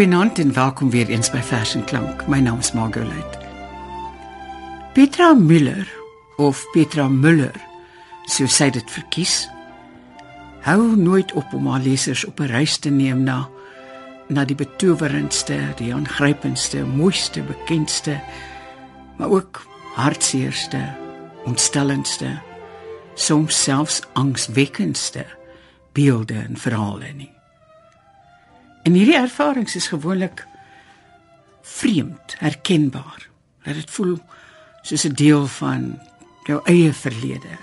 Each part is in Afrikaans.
Goeienaand en welkom weer eens by Vers en Klank. My naam is Margolite. Petra Müller of Petra Müller, so sy dit verkies, hou nooit op om haar lesers op 'n reis te neem na na die betowerendste, die aangrypendste, mooiste, bekendste, maar ook hartseerste, ontstellendste, soms selfs angswekkendste beelde en verhale nie. En hierdie ervarings is gewoonlik vreemd, herkenbaar. Dat dit voel soos 'n deel van jou eie verlede,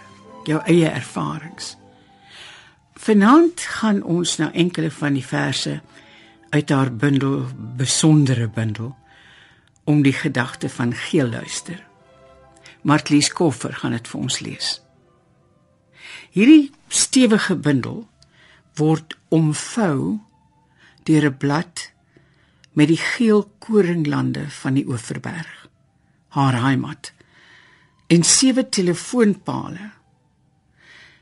jou eie ervarings. Vanaand gaan ons na enkele van die verse uit haar bundel Besondere bundel om die gedagte van geel luister. Martlies Koffer gaan dit vir ons lees. Hierdie stewige bundel word omvou deur 'n blad met die geel koringlande van die Oeverberg, haar heimat, en sewe telefoonpale.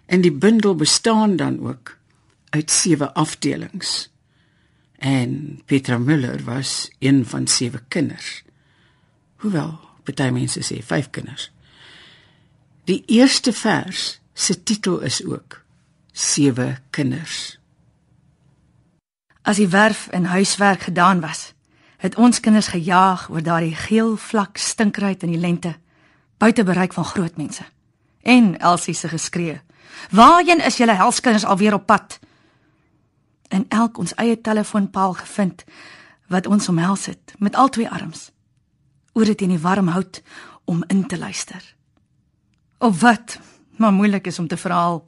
En die bundel bestaan dan ook uit sewe afdelings. En Petra Müller was een van sewe kinders. Hoewel baie mense sê vyf kinders. Die eerste vers se titel is ook Sewe kinders. As die werf en huiswerk gedaan was, het ons kinders gejaag oor daardie geel vlak stinkruit in die lente, buite bereik van groot mense. En Elsie se geskree: "Waarheen is julle helskinders alweer op pad?" En elk ons eie telefoonpaal gevind wat ons omhels het met al twee arms. Oor dit in die warm hout om in te luister. Of wat, maar moeilik is om te verhaal.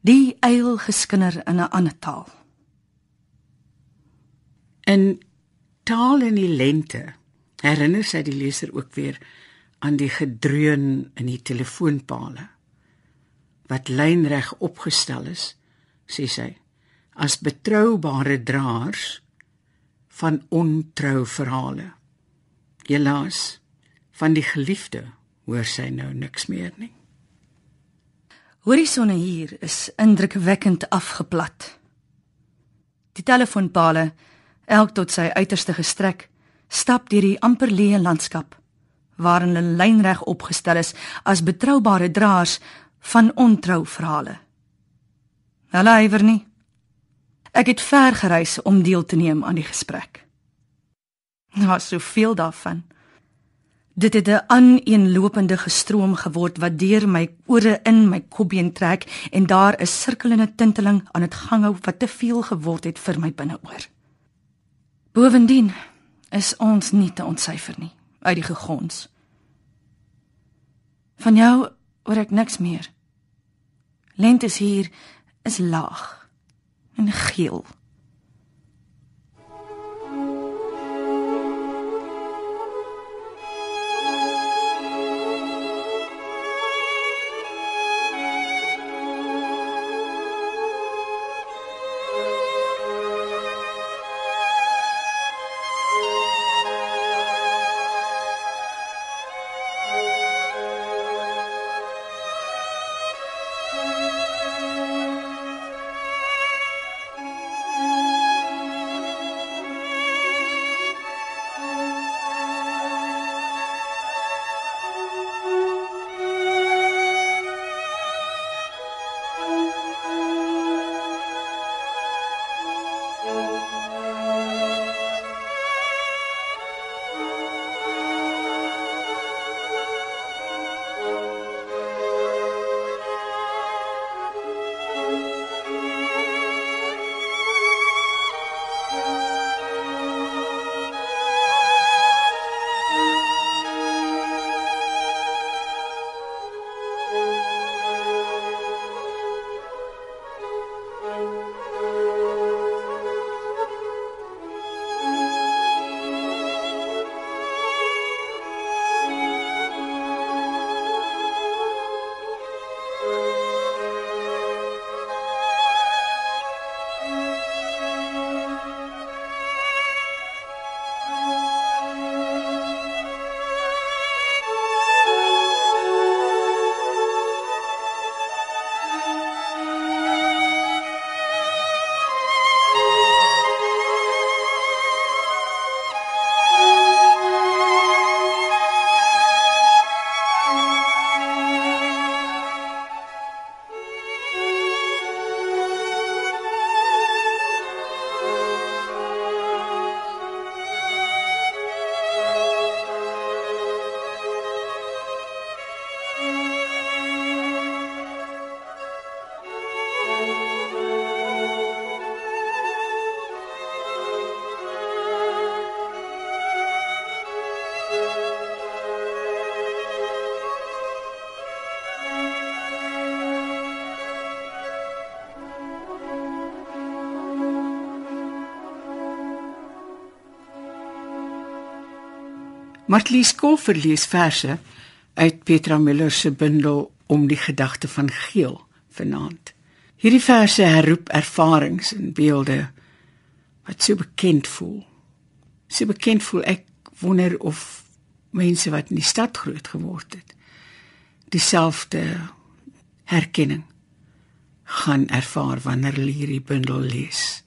Die eil geskinder in 'n ander taal. In taal in die lente herinner sy die leser ook weer aan die gedreun in die telefoonpale wat lynreg opgestel is, sê sy, as betroubare draers van ontrou verhale. Helaas, van die geliefde hoor sy nou niks meer nie. Horisonne hier is indrukwekkend afgeplat. Die telefoonpale elk tot sy uiterste gestrek, stap deur die amper leë landskap waarin hulle lynreg opgestel is as betroubare draers van ontrou verhale. Hulle hywer nie. Ek het ver gereis om deel te neem aan die gesprek. Daar was soveel daarvan. Dit het 'n aaneenlopende gestroom geword wat deur my ore in my kopbeen trek en daar 'n sirkelende tinteling aan dit ganghou wat te veel geword het vir my binneoor. Bovendien is ons nie te ontsyfer nie uit die gegons. Van jou hoor ek niks meer. Lente is hier is laag en geel. Martlies Kolfer lees verse uit Petra Müller se bundel om die gedagte van geel vanaand. Hierdie verse herroep ervarings en beelde wat so bekend voel. So bekend voel ek wonder of mense wat in die stad groot geword het dieselfde herkenning gaan ervaar wanneer hulle hierdie bundel lees.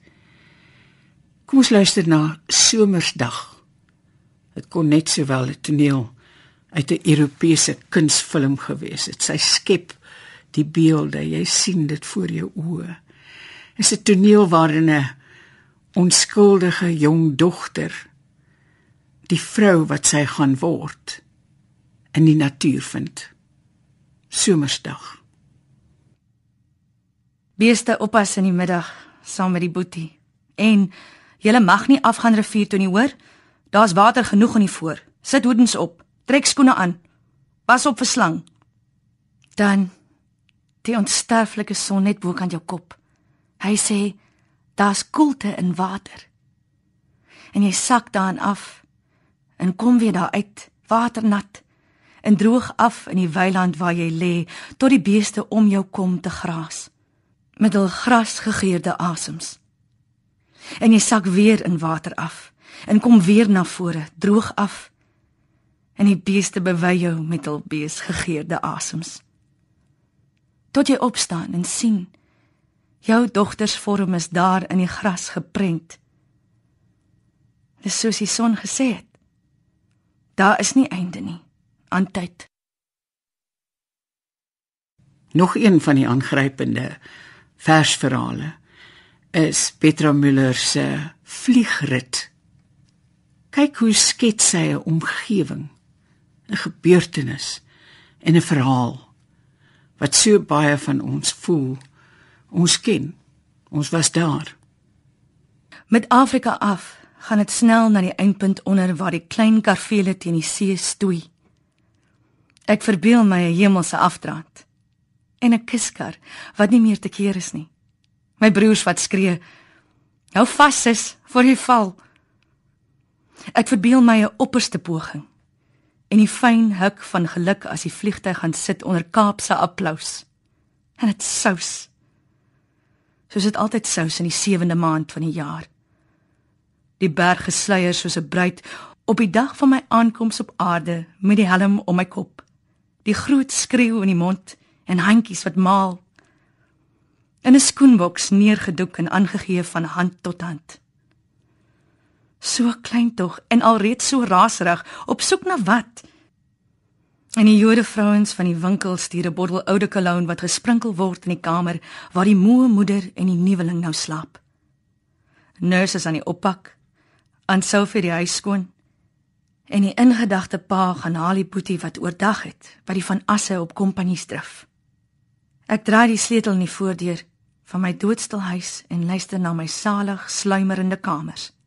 Kom ons luister na Somersdag. Dit kon net sowel 'n toneel uit 'n Europese kunsfilm gewees het. Sy skep die beelde, jy sien dit voor jou oë. Is 'n toneel waarin 'n onskuldige jong dogter die vrou wat sy gaan word in die natuur vind. Somersdag. Beeste oppas in die middag saam met die boetie. En jy mag nie afgaan rivier toe nie, hoor? Daar's water genoeg in die voor. Sit hoedens op. Trek skoene aan. Pas op vir slang. Dan die onsterflike son net bo kan jou kop. Hy sê daar's koelte in water. En jy sak daarin af en kom weer daar uit, waternat en droog af in die weiland waar jy lê tot die beeste om jou kom te gras met hul grasgegeurde asems. En jy sak weer in water af en kom weer na vore, droog af. En die beeste bewy jou met hul beesgegeurde asems. Tot jy opstaan en sien jou dogtersvorm is daar in die gras geprent. Dis soos die son gesê het. Daar is nie einde nie aan tyd. Nog een van die aangrypende versverhale is Petra Müller se vliegrit. Kyk hoe skets sy 'n omgewing, 'n gebeurtenis en 'n verhaal wat so baie van ons voel. Ons ken. Ons was daar. Met Afrika af gaan dit snel na die eindpunt onder waar die klein karvele teen die see stoei. Ek verbeel my 'n hemelse afdraand en 'n kuskar wat nie meer te keer is nie. My broers wat skree: "Hou vas, sis, voor jy val." Ek verbeel my 'n opperste poging en die fyn huk van geluk as die vliegtyg gaan sit onder Kaapse applous. En dit sous. Soos dit altyd sous in die 7de maand van die jaar. Die berg gesluier soos 'n bruid op die dag van my aankoms op aarde met die helm om my kop. Die groot skreeu in die mond en handjies wat maal. In 'n skoenboks neergedoek en aangegee van hand tot hand. So klein tog en alreeds so raserig, op soek na wat? En die Jode vrouens van die winkel stuur 'n bottel oude cologne wat gesprinkel word in die kamer waar die moe moeder en die nuweling nou slaap. Nurses aan die oppak, aan Sophie die huis skoon. En die ingedagte pa gaan haal die boetie wat oordag het by die van Asse op kompanies drif. Ek draai die sleutel in die voordeur van my doodstil huis en luister na my salig sluimerende kamers.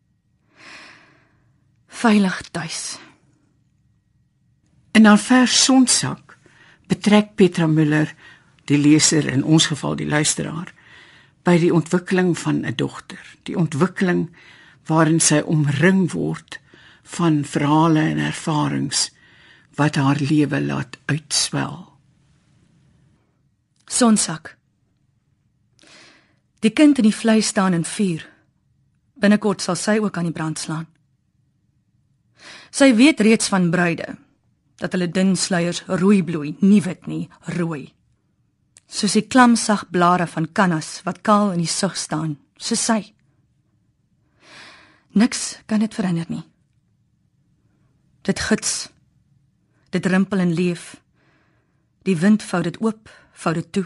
Veilig tuis. In haar vers sonsak betrek Petra Müller die leser in ons geval die luisteraar by die ontwikkeling van 'n dogter, die ontwikkeling waarin sy omring word van verhale en ervarings wat haar lewe laat uitswel. Sonsak. Die kind in die vleis staan in vuur. Binnekort sal sy ook aan die brand slaan. Sy weet reeds van bruide dat hulle dun sluiers rooi bloei, nie wit nie, rooi. Soos die klamsag blare van kannas wat kaal in die sug staan, so sy. Niks kan dit verander nie. Dit gits. Dit rimpel en leef. Die wind vou dit oop, vou dit toe.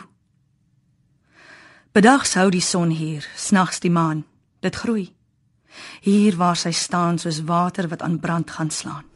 Bedags hou die son hier, snags die maan. Dit groei. Hier waar sy staan soos water wat aan brand gaan slaan.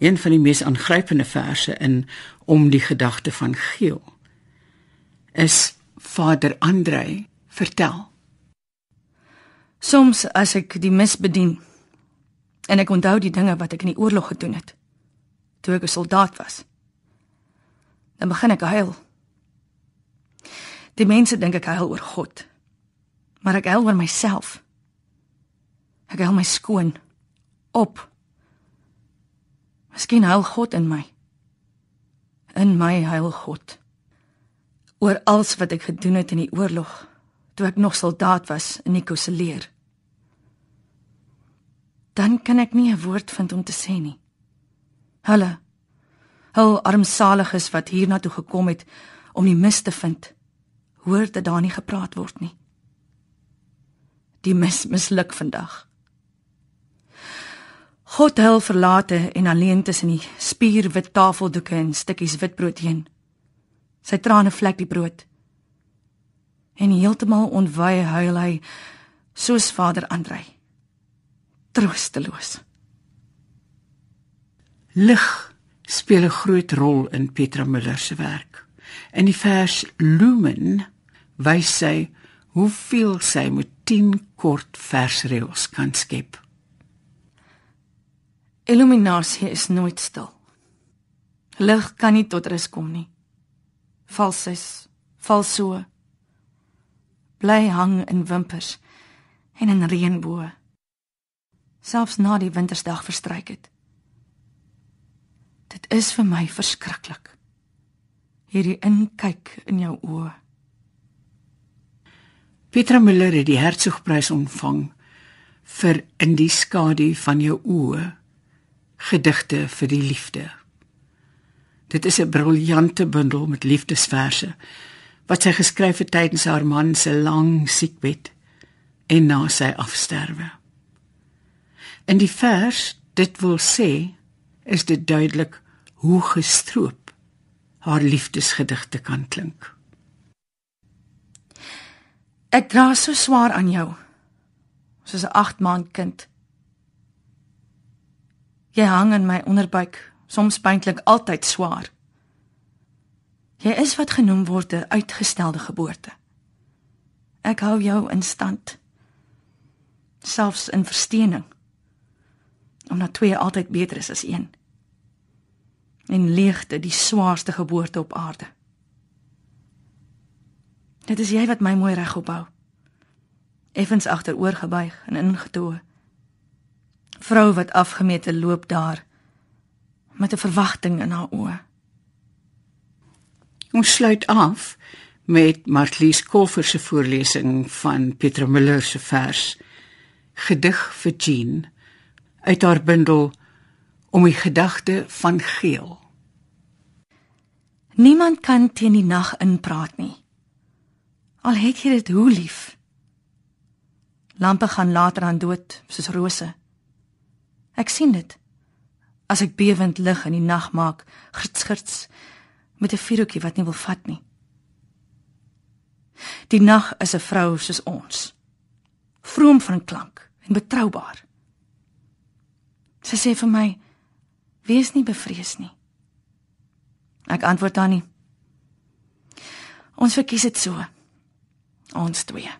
Een van die mees aangrypende verse in om die gedagte van geel is Vader Andrei vertel. Soms as ek die mis bedien en ek onthou die dinge wat ek in die oorlog gedoen het toe ek 'n soldaat was, dan begin ek huil. Die mense dink ek huil oor God, maar ek huil oor myself. Ek huil my skoon op. Miskien huil God in my. In my huil God. Oor alles wat ek gedoen het in die oorlog toe ek nog soldaat was in Nico se leer. Dan kan ek nie 'n woord vind om te sê nie. Hulle hul armsaliges wat hiernatoe gekom het om die mis te vind. Hoor dat daar nie gepraat word nie. Die mis misluk vandag. God hul verlate en alleen tussen die spierwit tafeldoeke en stukkies witbrood heen. Sy trane vlek die brood. En heeltemal ontwy huil hy soos Vader Andrei. Troosteloos. Lig speel 'n groot rol in Petra Müller se werk. In die vers Lumen wys sy hoeveel sy met 10 kort versreëls kan skep. Illuminasie is nooit stil. Lig kan nie tot rus kom nie. Valses, val so. Bly hang in wimpers en in reënboë. Selfs na die wintersdag verstryk het. Dit is vir my verskriklik. Hierdie inkyk in jou oë. Petra Müller het die Hertzogprys ontvang vir in die skadu van jou oë gedigte vir die liefde. Dit is 'n briljante bundel met liefdesverse wat sy geskryf het tydens haar man se lang siekbed en na sy afsterwe. In die vers, dit wil sê, is dit duidelik hoe gestroop haar liefdesgedigte kan klink. Ek dra so swaar aan jou soos 'n 8 maand kind Jy hang in my onderbuik, soms pynlik altyd swaar. Jy is wat genoem word 'n uitgestelde geboorte. Ek hou jou in stand. Selfs in versteening. Omdat twee altyd beter is as een. En leegte die swaarste geboorte op aarde. Dit is jy wat my mooi regop hou. Effens agteroor gebuig en ingetoe vrou wat afgemete loop daar met 'n verwagting in haar oë. Ons sluit af met Marlies Koffer se voorlesing van Petra Müller se vers Gedig vir Jean uit haar bundel Om die gedagte van geel. Niemand kan teen die nag inpraat nie. Al het jy dit hoe lief. Lampe gaan later aan dood soos rose. Ek sien dit. As ek bewend lig in die nag maak, gitsgits met 'n vuurtjie wat nie wil vat nie. Die nag is 'n vrou soos ons. Vroom van klank en betroubaar. Sy sê vir my: "Wees nie bevrees nie." Ek antwoord dan nie. Ons verkies dit so. Ons twee.